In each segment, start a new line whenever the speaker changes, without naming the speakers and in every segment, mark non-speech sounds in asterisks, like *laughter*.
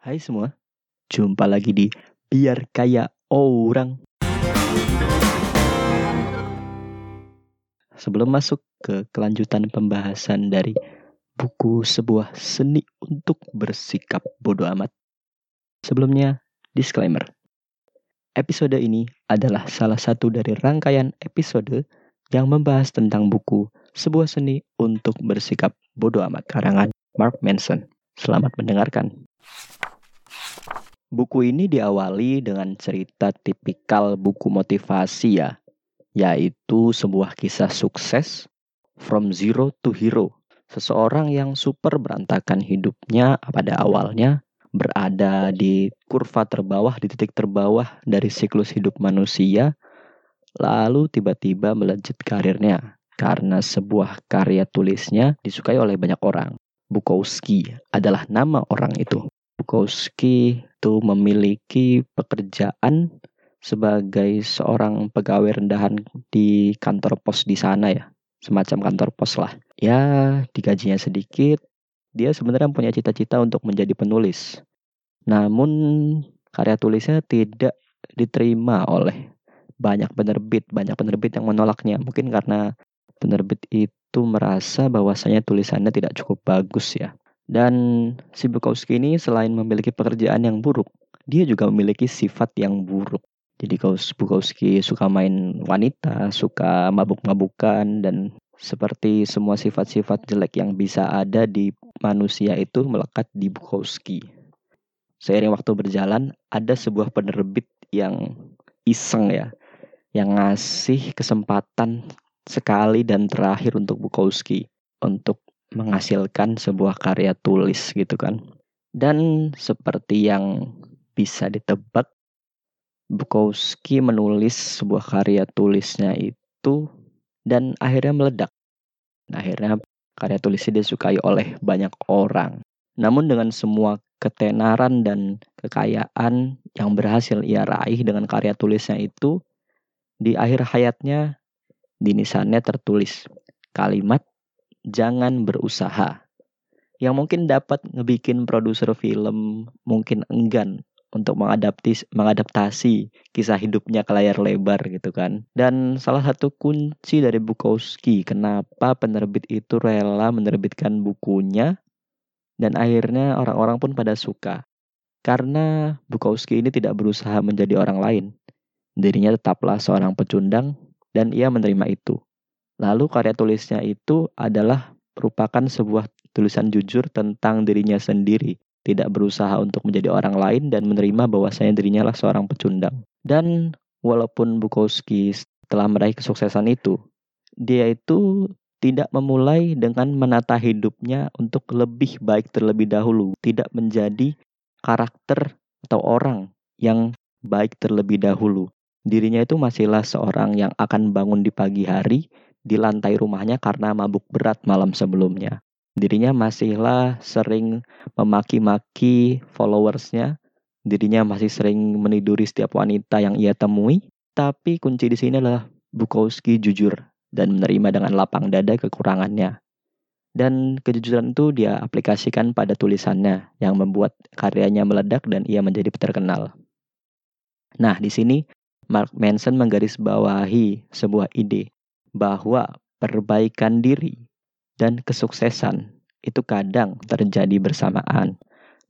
Hai semua, jumpa lagi di Biar Kaya Orang. Sebelum masuk ke kelanjutan pembahasan dari buku sebuah seni untuk bersikap bodoh amat. Sebelumnya, disclaimer. Episode ini adalah salah satu dari rangkaian episode yang membahas tentang buku sebuah seni untuk bersikap bodoh amat karangan Mark Manson. Selamat mendengarkan. Buku ini diawali dengan cerita tipikal buku motivasi ya, yaitu sebuah kisah sukses from zero to hero. Seseorang yang super berantakan hidupnya pada awalnya berada di kurva terbawah, di titik terbawah dari siklus hidup manusia, lalu tiba-tiba melejit karirnya karena sebuah karya tulisnya disukai oleh banyak orang. Bukowski adalah nama orang itu. Bukowski itu memiliki pekerjaan sebagai seorang pegawai rendahan di kantor pos di sana ya, semacam kantor pos lah. Ya, digajinya sedikit, dia sebenarnya punya cita-cita untuk menjadi penulis. Namun karya tulisnya tidak diterima oleh banyak penerbit, banyak penerbit yang menolaknya. Mungkin karena penerbit itu merasa bahwasanya tulisannya tidak cukup bagus ya. Dan si Bukowski ini selain memiliki pekerjaan yang buruk, dia juga memiliki sifat yang buruk. Jadi Bukowski suka main wanita, suka mabuk-mabukan, dan seperti semua sifat-sifat jelek yang bisa ada di manusia itu melekat di Bukowski. Seiring waktu berjalan, ada sebuah penerbit yang iseng ya, yang ngasih kesempatan sekali dan terakhir untuk Bukowski untuk menghasilkan sebuah karya tulis gitu kan. Dan seperti yang bisa ditebak, Bukowski menulis sebuah karya tulisnya itu dan akhirnya meledak. Akhirnya karya tulisnya disukai oleh banyak orang. Namun dengan semua ketenaran dan kekayaan yang berhasil ia raih dengan karya tulisnya itu, di akhir hayatnya di nisannya tertulis kalimat jangan berusaha. Yang mungkin dapat ngebikin produser film mungkin enggan untuk mengadaptis, mengadaptasi kisah hidupnya ke layar lebar gitu kan. Dan salah satu kunci dari Bukowski kenapa penerbit itu rela menerbitkan bukunya dan akhirnya orang-orang pun pada suka. Karena Bukowski ini tidak berusaha menjadi orang lain. Dirinya tetaplah seorang pecundang dan ia menerima itu. Lalu karya tulisnya itu adalah merupakan sebuah tulisan jujur tentang dirinya sendiri, tidak berusaha untuk menjadi orang lain dan menerima bahwasanya dirinya lah seorang pecundang. Dan walaupun Bukowski telah meraih kesuksesan itu, dia itu tidak memulai dengan menata hidupnya untuk lebih baik terlebih dahulu, tidak menjadi karakter atau orang yang baik terlebih dahulu. Dirinya itu masihlah seorang yang akan bangun di pagi hari di lantai rumahnya karena mabuk berat malam sebelumnya. Dirinya masihlah sering memaki-maki followersnya. Dirinya masih sering meniduri setiap wanita yang ia temui. Tapi kunci di sini adalah Bukowski jujur dan menerima dengan lapang dada kekurangannya. Dan kejujuran itu dia aplikasikan pada tulisannya yang membuat karyanya meledak dan ia menjadi terkenal. Nah, di sini Mark Manson menggarisbawahi sebuah ide bahwa perbaikan diri dan kesuksesan itu kadang terjadi bersamaan.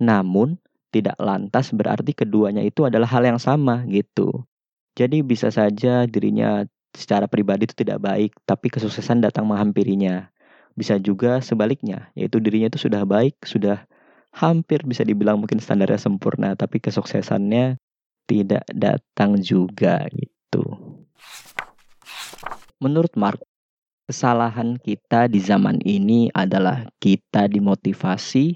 Namun, tidak lantas berarti keduanya itu adalah hal yang sama gitu. Jadi bisa saja dirinya secara pribadi itu tidak baik, tapi kesuksesan datang menghampirinya. Bisa juga sebaliknya, yaitu dirinya itu sudah baik, sudah hampir bisa dibilang mungkin standarnya sempurna, tapi kesuksesannya tidak datang juga gitu. Menurut Mark, kesalahan kita di zaman ini adalah kita dimotivasi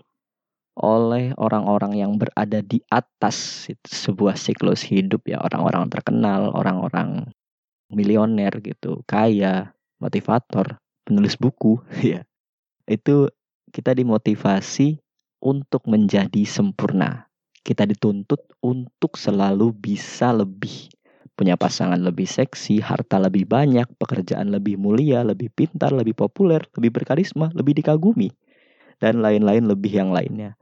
oleh orang-orang yang berada di atas sebuah siklus hidup ya orang-orang terkenal, orang-orang milioner gitu, kaya, motivator, penulis buku *laughs* ya. Itu kita dimotivasi untuk menjadi sempurna. Kita dituntut untuk selalu bisa lebih punya pasangan lebih seksi, harta lebih banyak, pekerjaan lebih mulia, lebih pintar, lebih populer, lebih berkarisma, lebih dikagumi, dan lain-lain lebih yang lainnya.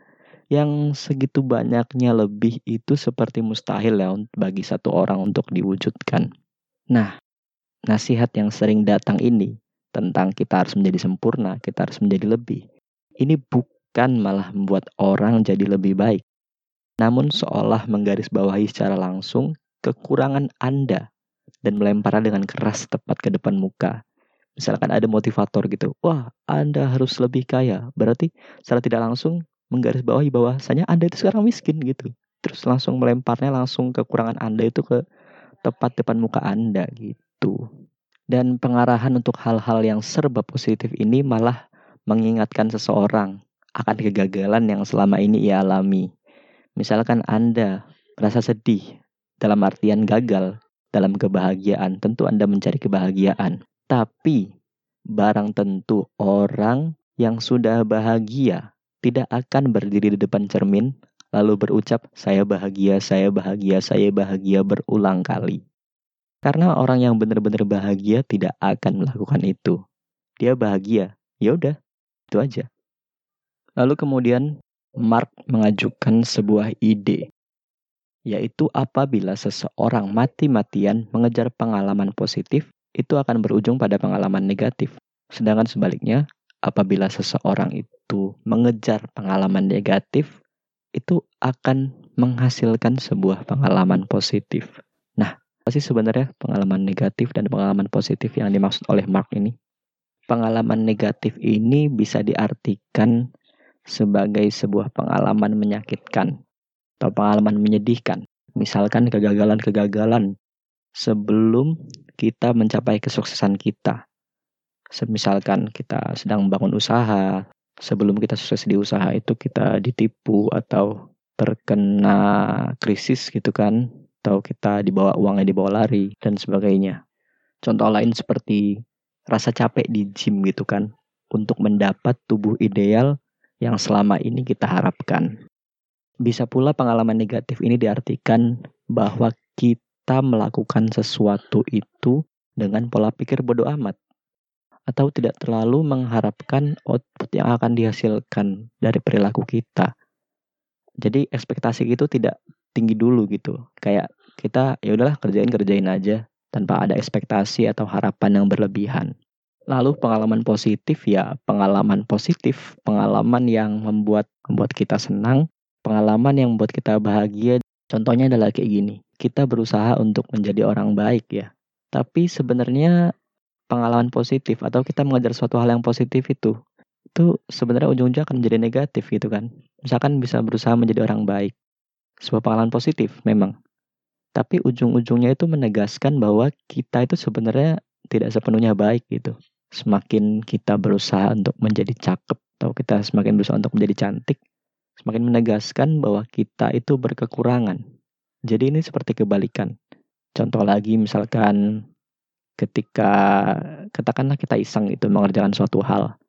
yang segitu banyaknya lebih itu seperti mustahil ya bagi satu orang untuk diwujudkan. Nah, nasihat yang sering datang ini tentang kita harus menjadi sempurna, kita harus menjadi lebih. Ini bukan malah membuat orang jadi lebih baik, namun seolah menggarisbawahi secara langsung kekurangan Anda dan melemparnya dengan keras tepat ke depan muka. Misalkan ada motivator gitu, wah Anda harus lebih kaya, berarti secara tidak langsung menggarisbawahi bahwasanya Anda itu sekarang miskin gitu. Terus langsung melemparnya langsung kekurangan Anda itu ke tepat depan muka Anda gitu. Dan pengarahan untuk hal-hal yang serba positif ini malah mengingatkan seseorang akan kegagalan yang selama ini ia alami. Misalkan Anda merasa sedih dalam artian gagal dalam kebahagiaan, tentu Anda mencari kebahagiaan. Tapi barang tentu orang yang sudah bahagia tidak akan berdiri di depan cermin lalu berucap saya bahagia, saya bahagia, saya bahagia berulang kali. Karena orang yang benar-benar bahagia tidak akan melakukan itu. Dia bahagia, ya udah, itu aja. Lalu kemudian Mark mengajukan sebuah ide, yaitu apabila seseorang mati-matian mengejar pengalaman positif, itu akan berujung pada pengalaman negatif. Sedangkan sebaliknya, apabila seseorang itu mengejar pengalaman negatif, itu akan menghasilkan sebuah pengalaman positif. Nah, apa sih sebenarnya pengalaman negatif dan pengalaman positif yang dimaksud oleh Mark ini? Pengalaman negatif ini bisa diartikan sebagai sebuah pengalaman menyakitkan atau pengalaman menyedihkan. Misalkan kegagalan-kegagalan sebelum kita mencapai kesuksesan kita Semisalkan kita sedang membangun usaha, sebelum kita sukses di usaha itu kita ditipu atau terkena krisis gitu kan, atau kita dibawa uangnya dibawa lari dan sebagainya. Contoh lain seperti rasa capek di gym gitu kan, untuk mendapat tubuh ideal yang selama ini kita harapkan. Bisa pula pengalaman negatif ini diartikan bahwa kita melakukan sesuatu itu dengan pola pikir bodoh amat atau tidak terlalu mengharapkan output yang akan dihasilkan dari perilaku kita. Jadi ekspektasi itu tidak tinggi dulu gitu. Kayak kita ya udahlah kerjain kerjain aja tanpa ada ekspektasi atau harapan yang berlebihan. Lalu pengalaman positif ya pengalaman positif, pengalaman yang membuat membuat kita senang, pengalaman yang membuat kita bahagia. Contohnya adalah kayak gini. Kita berusaha untuk menjadi orang baik ya. Tapi sebenarnya pengalaman positif atau kita mengajar suatu hal yang positif itu itu sebenarnya ujung-ujungnya akan menjadi negatif gitu kan misalkan bisa berusaha menjadi orang baik sebuah pengalaman positif memang tapi ujung-ujungnya itu menegaskan bahwa kita itu sebenarnya tidak sepenuhnya baik gitu semakin kita berusaha untuk menjadi cakep atau kita semakin berusaha untuk menjadi cantik semakin menegaskan bahwa kita itu berkekurangan jadi ini seperti kebalikan contoh lagi misalkan ketika katakanlah kita iseng itu mengerjakan suatu hal.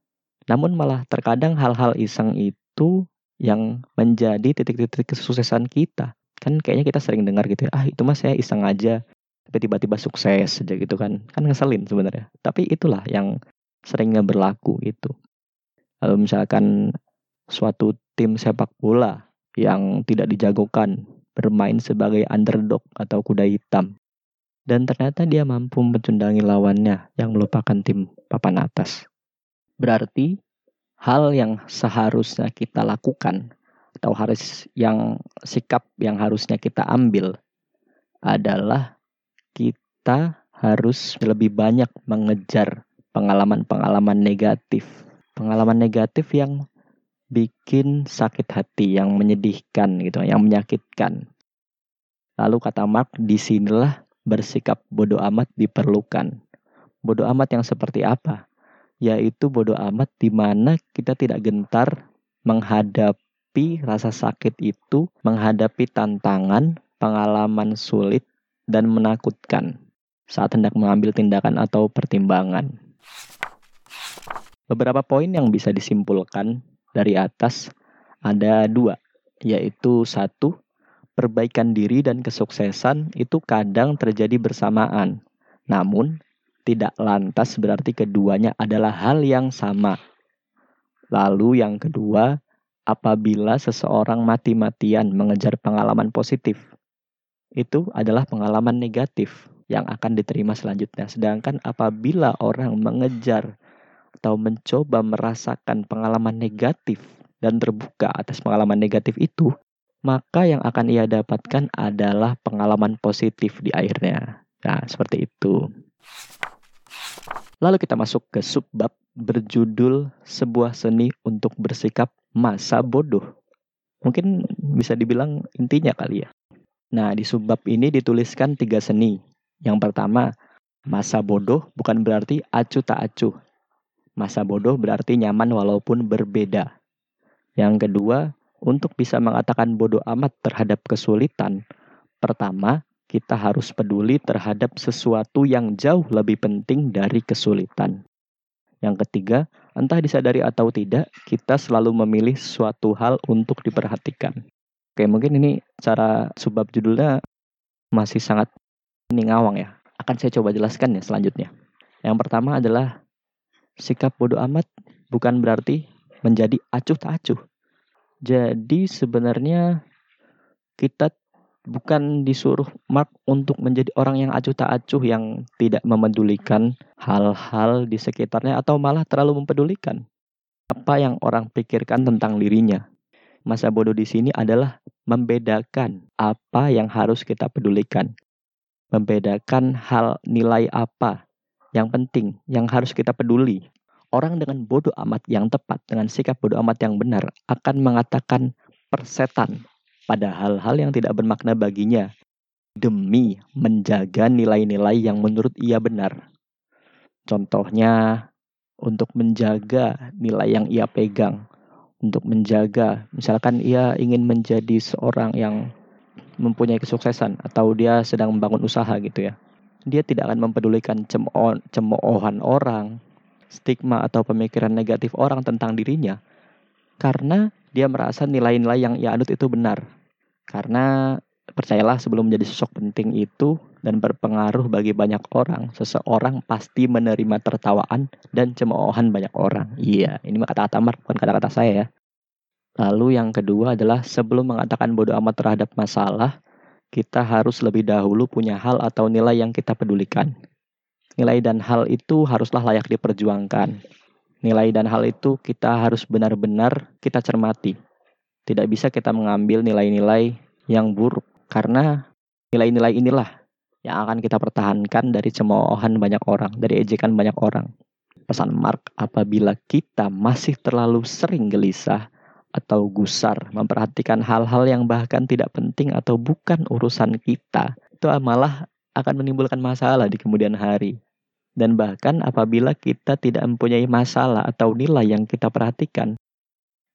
Namun malah terkadang hal-hal iseng itu yang menjadi titik-titik kesuksesan kita. Kan kayaknya kita sering dengar gitu ya, ah itu mas saya iseng aja, tapi tiba-tiba sukses aja gitu kan. Kan ngeselin sebenarnya. Tapi itulah yang seringnya berlaku itu. Lalu misalkan suatu tim sepak bola yang tidak dijagokan bermain sebagai underdog atau kuda hitam dan ternyata dia mampu mencundangi lawannya yang melupakan tim papan atas. Berarti hal yang seharusnya kita lakukan atau harus yang sikap yang harusnya kita ambil adalah kita harus lebih banyak mengejar pengalaman-pengalaman negatif. Pengalaman negatif yang bikin sakit hati, yang menyedihkan gitu, yang menyakitkan. Lalu kata Mark, di sinilah bersikap bodoh amat diperlukan. Bodoh amat yang seperti apa? Yaitu bodoh amat di mana kita tidak gentar menghadapi rasa sakit itu, menghadapi tantangan, pengalaman sulit, dan menakutkan saat hendak mengambil tindakan atau pertimbangan. Beberapa poin yang bisa disimpulkan dari atas ada dua, yaitu satu, perbaikan diri dan kesuksesan itu kadang terjadi bersamaan. Namun, tidak lantas berarti keduanya adalah hal yang sama. Lalu yang kedua, apabila seseorang mati-matian mengejar pengalaman positif. Itu adalah pengalaman negatif yang akan diterima selanjutnya. Sedangkan apabila orang mengejar atau mencoba merasakan pengalaman negatif dan terbuka atas pengalaman negatif itu, maka yang akan ia dapatkan adalah pengalaman positif di akhirnya. Nah, seperti itu. Lalu kita masuk ke subbab berjudul sebuah seni untuk bersikap masa bodoh. Mungkin bisa dibilang intinya kali ya. Nah, di subbab ini dituliskan tiga seni. Yang pertama, masa bodoh bukan berarti acuh tak acuh. Masa bodoh berarti nyaman walaupun berbeda. Yang kedua, untuk bisa mengatakan bodoh amat terhadap kesulitan, pertama, kita harus peduli terhadap sesuatu yang jauh lebih penting dari kesulitan. Yang ketiga, entah disadari atau tidak, kita selalu memilih suatu hal untuk diperhatikan. Oke, mungkin ini cara sebab judulnya masih sangat ini ngawang ya. Akan saya coba jelaskan ya selanjutnya. Yang pertama adalah sikap bodoh amat bukan berarti menjadi acuh tak acuh. Jadi sebenarnya kita bukan disuruh Mark untuk menjadi orang yang acuh tak acuh yang tidak memedulikan hal-hal di sekitarnya atau malah terlalu mempedulikan apa yang orang pikirkan tentang dirinya. Masa bodoh di sini adalah membedakan apa yang harus kita pedulikan. Membedakan hal nilai apa yang penting, yang harus kita peduli. Orang dengan bodoh amat yang tepat, dengan sikap bodoh amat yang benar, akan mengatakan persetan pada hal-hal yang tidak bermakna baginya demi menjaga nilai-nilai yang menurut ia benar. Contohnya, untuk menjaga nilai yang ia pegang, untuk menjaga, misalkan ia ingin menjadi seorang yang mempunyai kesuksesan atau dia sedang membangun usaha gitu ya. Dia tidak akan mempedulikan cemoohan orang, stigma atau pemikiran negatif orang tentang dirinya karena dia merasa nilai-nilai yang ia anut itu benar. Karena percayalah sebelum menjadi sosok penting itu dan berpengaruh bagi banyak orang, seseorang pasti menerima tertawaan dan cemoohan banyak orang. Iya, ini kata-kata Mark, bukan kata-kata saya ya. Lalu yang kedua adalah sebelum mengatakan bodoh amat terhadap masalah, kita harus lebih dahulu punya hal atau nilai yang kita pedulikan. Nilai dan hal itu haruslah layak diperjuangkan. Nilai dan hal itu kita harus benar-benar kita cermati tidak bisa kita mengambil nilai-nilai yang buruk karena nilai-nilai inilah yang akan kita pertahankan dari cemoohan banyak orang, dari ejekan banyak orang. Pesan Mark, apabila kita masih terlalu sering gelisah atau gusar memperhatikan hal-hal yang bahkan tidak penting atau bukan urusan kita, itu malah akan menimbulkan masalah di kemudian hari. Dan bahkan apabila kita tidak mempunyai masalah atau nilai yang kita perhatikan,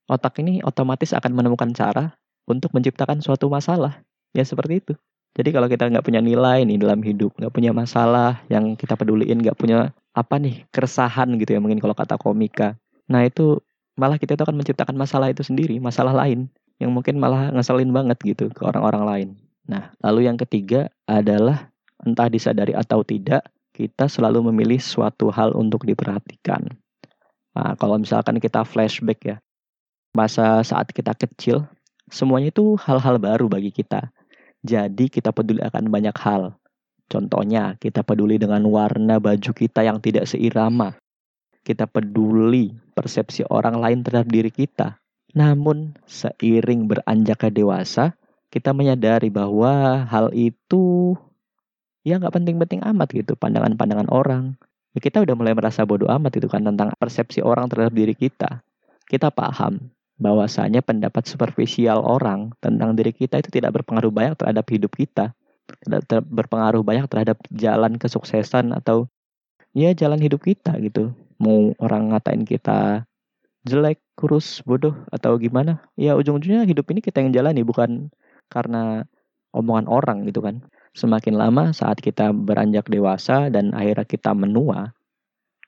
otak ini otomatis akan menemukan cara untuk menciptakan suatu masalah. Ya seperti itu. Jadi kalau kita nggak punya nilai nih dalam hidup, nggak punya masalah yang kita peduliin, nggak punya apa nih keresahan gitu ya mungkin kalau kata komika. Nah itu malah kita itu akan menciptakan masalah itu sendiri, masalah lain yang mungkin malah ngeselin banget gitu ke orang-orang lain. Nah lalu yang ketiga adalah entah disadari atau tidak, kita selalu memilih suatu hal untuk diperhatikan. Nah, kalau misalkan kita flashback ya, masa saat kita kecil, semuanya itu hal-hal baru bagi kita. Jadi kita peduli akan banyak hal. Contohnya, kita peduli dengan warna baju kita yang tidak seirama. Kita peduli persepsi orang lain terhadap diri kita. Namun, seiring beranjak ke dewasa, kita menyadari bahwa hal itu ya nggak penting-penting amat gitu, pandangan-pandangan orang. Ya, kita udah mulai merasa bodoh amat itu kan tentang persepsi orang terhadap diri kita. Kita paham bahwasanya pendapat superficial orang tentang diri kita itu tidak berpengaruh banyak terhadap hidup kita tidak berpengaruh banyak terhadap jalan kesuksesan atau ya jalan hidup kita gitu mau orang ngatain kita jelek kurus bodoh atau gimana ya ujung-ujungnya hidup ini kita yang jalani bukan karena omongan orang gitu kan. Semakin lama saat kita beranjak dewasa dan akhirnya kita menua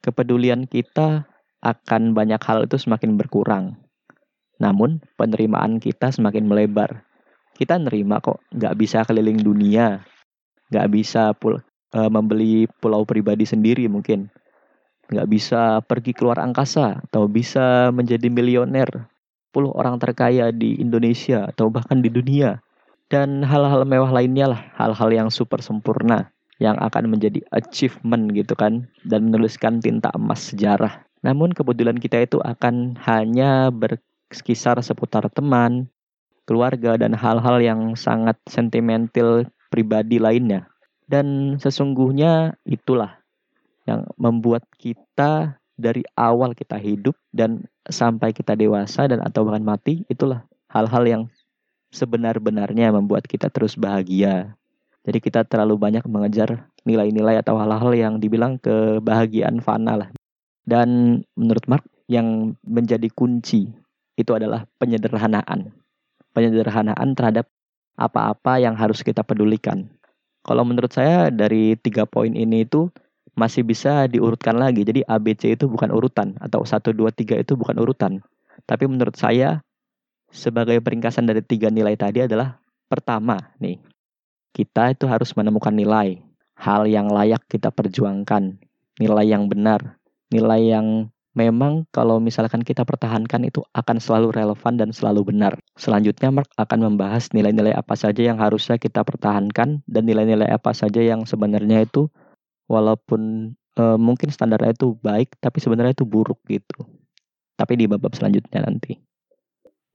kepedulian kita akan banyak hal itu semakin berkurang. Namun penerimaan kita semakin melebar. Kita nerima kok, nggak bisa keliling dunia, nggak bisa pul e, membeli pulau pribadi sendiri mungkin, nggak bisa pergi keluar angkasa atau bisa menjadi milioner. orang terkaya di Indonesia atau bahkan di dunia. Dan hal-hal mewah lainnya lah, hal-hal yang super sempurna yang akan menjadi achievement gitu kan dan menuliskan tinta emas sejarah. Namun kebetulan kita itu akan hanya berkisar seputar teman, keluarga dan hal-hal yang sangat sentimental pribadi lainnya. Dan sesungguhnya itulah yang membuat kita dari awal kita hidup dan sampai kita dewasa dan atau bahkan mati itulah hal-hal yang sebenar-benarnya membuat kita terus bahagia. Jadi kita terlalu banyak mengejar nilai-nilai atau hal-hal yang dibilang kebahagiaan fana lah. Dan menurut Mark yang menjadi kunci itu adalah penyederhanaan. Penyederhanaan terhadap apa-apa yang harus kita pedulikan. Kalau menurut saya dari tiga poin ini itu masih bisa diurutkan lagi. Jadi ABC itu bukan urutan atau 1 2 3 itu bukan urutan. Tapi menurut saya sebagai peringkasan dari tiga nilai tadi adalah pertama nih. Kita itu harus menemukan nilai, hal yang layak kita perjuangkan, nilai yang benar, nilai yang memang kalau misalkan kita pertahankan itu akan selalu relevan dan selalu benar. Selanjutnya Mark akan membahas nilai-nilai apa saja yang harusnya kita pertahankan dan nilai-nilai apa saja yang sebenarnya itu walaupun uh, mungkin standarnya itu baik tapi sebenarnya itu buruk gitu. Tapi di bab-bab selanjutnya nanti.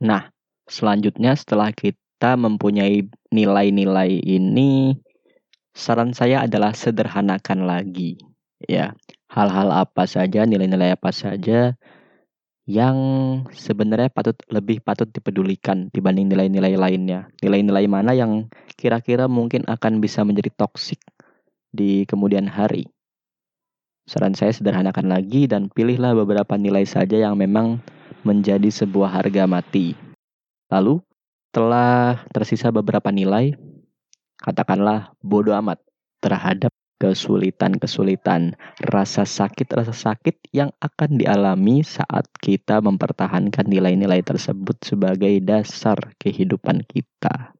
Nah, selanjutnya setelah kita mempunyai nilai-nilai ini saran saya adalah sederhanakan lagi ya. Hal-hal apa saja, nilai-nilai apa saja yang sebenarnya patut lebih patut dipedulikan dibanding nilai-nilai lainnya. Nilai-nilai mana yang kira-kira mungkin akan bisa menjadi toksik di kemudian hari. Saran saya sederhanakan lagi dan pilihlah beberapa nilai saja yang memang menjadi sebuah harga mati. Lalu, telah tersisa beberapa nilai, katakanlah bodoh amat terhadap kesulitan-kesulitan, rasa sakit-rasa sakit yang akan dialami saat kita mempertahankan nilai-nilai tersebut sebagai dasar kehidupan kita.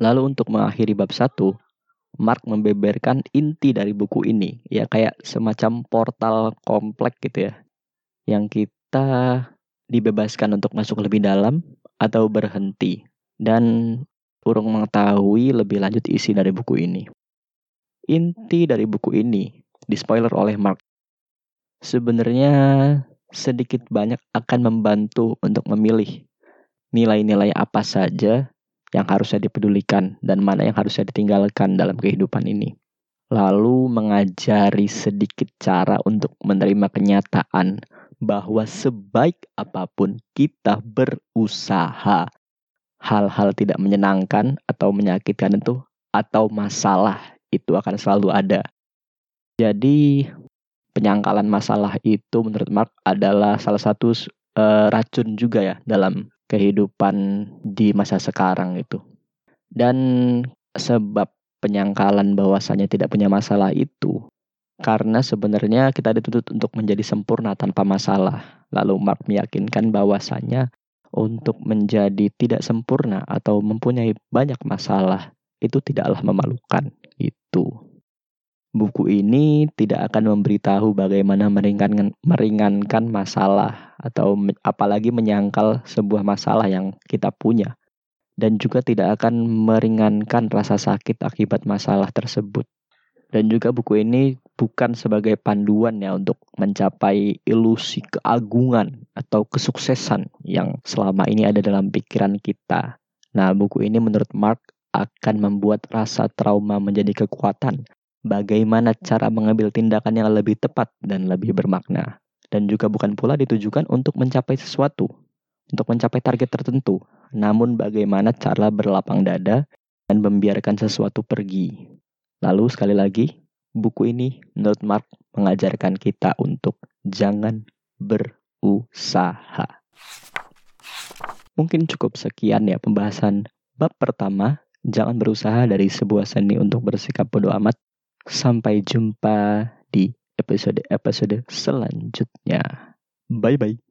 Lalu untuk mengakhiri bab 1, Mark membeberkan inti dari buku ini ya kayak semacam portal komplek gitu ya yang kita dibebaskan untuk masuk lebih dalam atau berhenti dan urung mengetahui lebih lanjut isi dari buku ini. Inti dari buku ini di spoiler oleh Mark sebenarnya sedikit banyak akan membantu untuk memilih nilai-nilai apa saja yang harusnya dipedulikan dan mana yang harusnya ditinggalkan dalam kehidupan ini. Lalu mengajari sedikit cara untuk menerima kenyataan bahwa sebaik apa pun kita berusaha, hal-hal tidak menyenangkan atau menyakitkan itu atau masalah itu akan selalu ada. Jadi penyangkalan masalah itu menurut Mark adalah salah satu uh, racun juga ya dalam kehidupan di masa sekarang itu. Dan sebab penyangkalan bahwasanya tidak punya masalah itu karena sebenarnya kita dituntut untuk menjadi sempurna tanpa masalah. Lalu Mark meyakinkan bahwasanya untuk menjadi tidak sempurna atau mempunyai banyak masalah itu tidaklah memalukan. Itu. Buku ini tidak akan memberitahu bagaimana meringankan, meringankan masalah atau apalagi menyangkal sebuah masalah yang kita punya dan juga tidak akan meringankan rasa sakit akibat masalah tersebut. Dan juga buku ini bukan sebagai panduan ya untuk mencapai ilusi keagungan atau kesuksesan yang selama ini ada dalam pikiran kita. Nah, buku ini menurut Mark akan membuat rasa trauma menjadi kekuatan bagaimana cara mengambil tindakan yang lebih tepat dan lebih bermakna. Dan juga bukan pula ditujukan untuk mencapai sesuatu, untuk mencapai target tertentu, namun bagaimana cara berlapang dada dan membiarkan sesuatu pergi. Lalu sekali lagi, buku ini menurut Mark mengajarkan kita untuk jangan berusaha. Mungkin cukup sekian ya pembahasan bab pertama, jangan berusaha dari sebuah seni untuk bersikap bodoh amat Sampai jumpa di episode-episode selanjutnya. Bye bye.